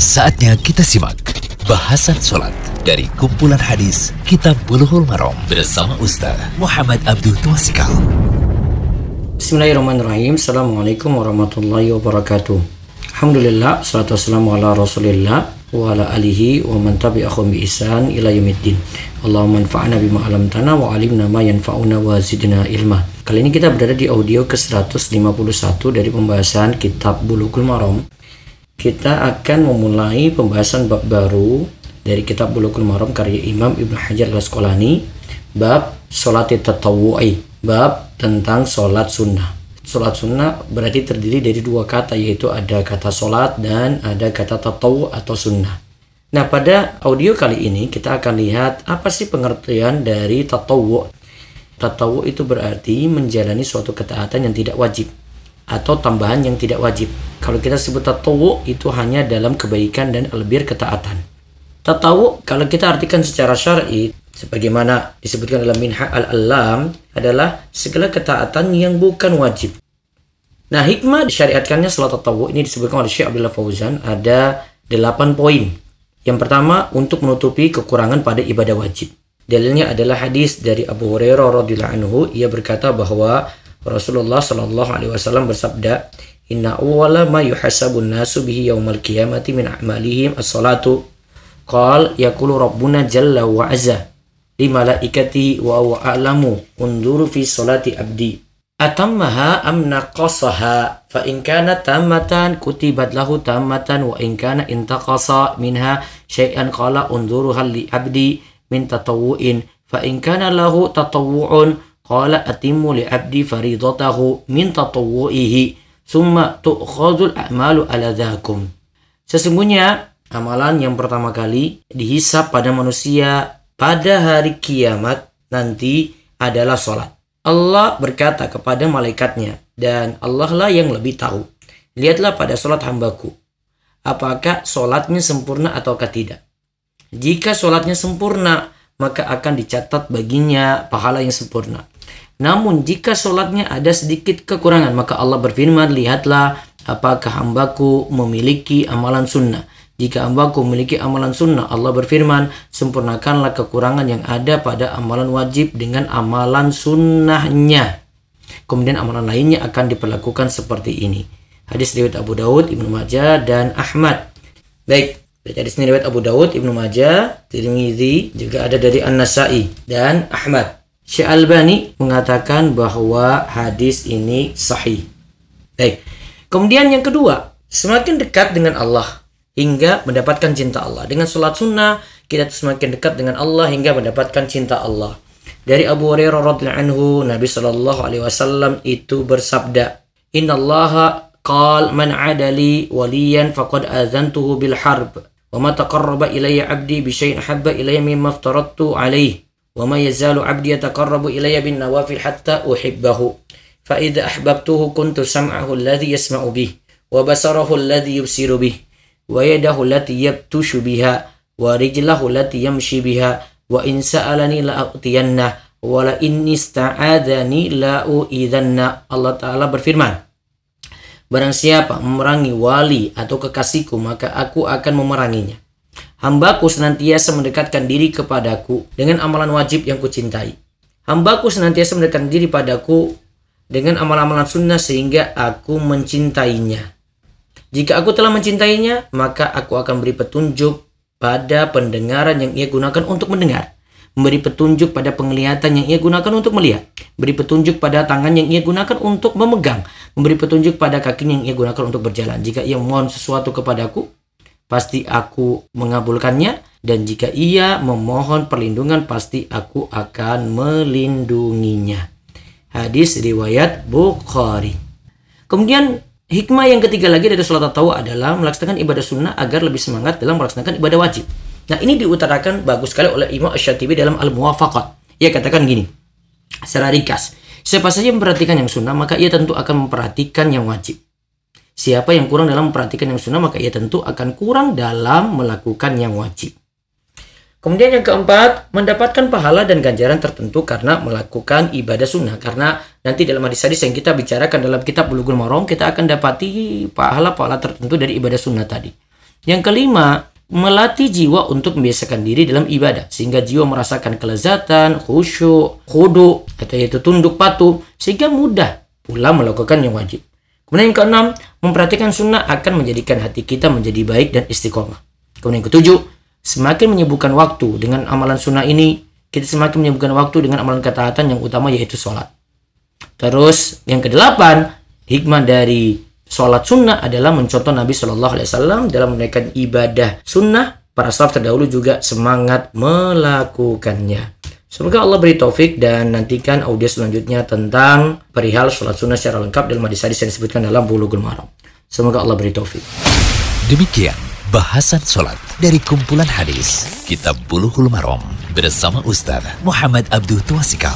Saatnya kita simak bahasan sholat dari kumpulan hadis Kitab Bulughul Maram bersama Ustaz Muhammad Abdul Twasikal. Bismillahirrahmanirrahim. Assalamualaikum warahmatullahi wabarakatuh. Alhamdulillah, salatu wassalamu ala rasulillah wa ala alihi wa man tabi'ahum bi ihsan ila yaumiddin. Allahumma anfa'na bima 'allamtana wa 'allimna ma yanfa'una wa zidna ilma. Kali ini kita berada di audio ke-151 dari pembahasan kitab Bulughul Maram. Kita akan memulai pembahasan bab baru dari kitab Bulughul Maram karya Imam Ibnu Hajar Al-Asqalani bab salat tatawu'i, bab tentang salat sunnah. Salat sunnah berarti terdiri dari dua kata yaitu ada kata salat dan ada kata tatawu atau sunnah. Nah, pada audio kali ini kita akan lihat apa sih pengertian dari tatawu. Tatawu itu berarti menjalani suatu ketaatan yang tidak wajib atau tambahan yang tidak wajib. Kalau kita sebut tatawu itu hanya dalam kebaikan dan albir ketaatan. Tatawu kalau kita artikan secara syar'i sebagaimana disebutkan dalam Minha al-Alam adalah segala ketaatan yang bukan wajib. Nah, hikmah disyariatkannya salat tatawu ini disebutkan oleh Syekh Abdullah Fauzan ada 8 poin. Yang pertama untuk menutupi kekurangan pada ibadah wajib. Dalilnya adalah hadis dari Abu Hurairah radhiyallahu anhu ia berkata bahwa Rasulullah shallallahu alaihi wasallam bersabda, "Inna awwala ma yuhasabun nasu bihi yaumal qiyamati min a'malihim as-salatu." Qal yaqulu rabbuna jalla wa azza li malaikati wa huwa a'lamu. Unduru fi salati abdi. Atammaha am naqasaha? Fa in kana tammatan kutibat lahu tammatan wa in kana intaqasa minha syai'an qala unduru hal li abdi min tatawu'in fa in kana lahu tatawu'un qala atimmu li abdi faridatahu min tatawu'ihi summa tu'khadul a'malu ala sesungguhnya amalan yang pertama kali dihisap pada manusia pada hari kiamat nanti adalah sholat. Allah berkata kepada malaikatnya dan Allah lah yang lebih tahu. Lihatlah pada sholat hambaku. Apakah sholatnya sempurna ataukah tidak? Jika sholatnya sempurna, maka akan dicatat baginya pahala yang sempurna. Namun jika sholatnya ada sedikit kekurangan, maka Allah berfirman, lihatlah apakah hambaku memiliki amalan sunnah. Jika hambaku memiliki amalan sunnah, Allah berfirman, sempurnakanlah kekurangan yang ada pada amalan wajib dengan amalan sunnahnya. Kemudian amalan lainnya akan diperlakukan seperti ini. Hadis riwayat Abu Daud, Ibnu Majah, dan Ahmad. Baik, hadis ini riwayat Abu Daud, Ibnu Majah, Tirmidzi, juga ada dari An-Nasai dan Ahmad. Syekh Albani mengatakan bahwa hadis ini sahih. Baik. Kemudian yang kedua, semakin dekat dengan Allah hingga mendapatkan cinta Allah. Dengan sholat sunnah, kita semakin dekat dengan Allah hingga mendapatkan cinta Allah. Dari Abu Hurairah radhiyallahu anhu, Nabi Shallallahu alaihi wasallam itu bersabda, "Inna Allah qal man adali waliyan faqad azantuhu bil harb, wa ma taqarraba ilayya 'abdi bi syai'in habba ilayya mimma aftaradtu alayhi, wa ma yazalu 'abdi yataqarrabu ilayya bin nawafil hatta uhibbahu. Fa idza ahbabtuhu kuntu sam'ahu alladhi yasma'u bih wa basarahu alladhi yubsiru bih wa yadahu allati yabtushu biha wa rijlahu allati yamshi biha wa in sa'alani la wa la inni sta'adani la uidanna Allah taala berfirman Barang siapa memerangi wali atau kekasihku maka aku akan memeranginya. Hambaku senantiasa mendekatkan diri kepadaku dengan amalan wajib yang kucintai Hambaku senantiasa mendekatkan diri padaku dengan amalan-amalan sunnah sehingga aku mencintainya jika aku telah mencintainya, maka aku akan beri petunjuk pada pendengaran yang ia gunakan untuk mendengar. Memberi petunjuk pada penglihatan yang ia gunakan untuk melihat. Beri petunjuk pada tangan yang ia gunakan untuk memegang. Memberi petunjuk pada kaki yang ia gunakan untuk berjalan. Jika ia memohon sesuatu kepadaku, pasti aku mengabulkannya. Dan jika ia memohon perlindungan, pasti aku akan melindunginya. Hadis riwayat Bukhari. Kemudian Hikmah yang ketiga lagi dari sholat tahu adalah melaksanakan ibadah sunnah agar lebih semangat dalam melaksanakan ibadah wajib. Nah ini diutarakan bagus sekali oleh Imam Ash-Shatibi dalam Al-Muwafaqat. Ia katakan gini, secara ringkas, siapa saja memperhatikan yang sunnah maka ia tentu akan memperhatikan yang wajib. Siapa yang kurang dalam memperhatikan yang sunnah maka ia tentu akan kurang dalam melakukan yang wajib. Kemudian yang keempat, mendapatkan pahala dan ganjaran tertentu karena melakukan ibadah sunnah. Karena nanti dalam hadis-hadis yang kita bicarakan dalam kitab Bulughul Maram, kita akan dapati pahala-pahala tertentu dari ibadah sunnah tadi. Yang kelima, melatih jiwa untuk membiasakan diri dalam ibadah sehingga jiwa merasakan kelezatan, khusyuk, khudu atau yaitu tunduk patuh sehingga mudah pula melakukan yang wajib. Kemudian yang keenam, memperhatikan sunnah akan menjadikan hati kita menjadi baik dan istiqomah. Kemudian yang ketujuh, semakin menyebutkan waktu dengan amalan sunnah ini, kita semakin menyebutkan waktu dengan amalan ketaatan yang utama yaitu sholat. Terus yang kedelapan, hikmah dari sholat sunnah adalah mencontoh Nabi Shallallahu Alaihi Wasallam dalam menaikkan ibadah sunnah. Para salaf terdahulu juga semangat melakukannya. Semoga Allah beri taufik dan nantikan audio selanjutnya tentang perihal sholat sunnah secara lengkap dalam hadis-hadis yang disebutkan dalam Bulughul Maram. Semoga Allah beri taufik. Demikian bahasan sholat dari kumpulan hadis Kitab Bulughul Maram bersama Ustaz Muhammad Abdul Tuasikal.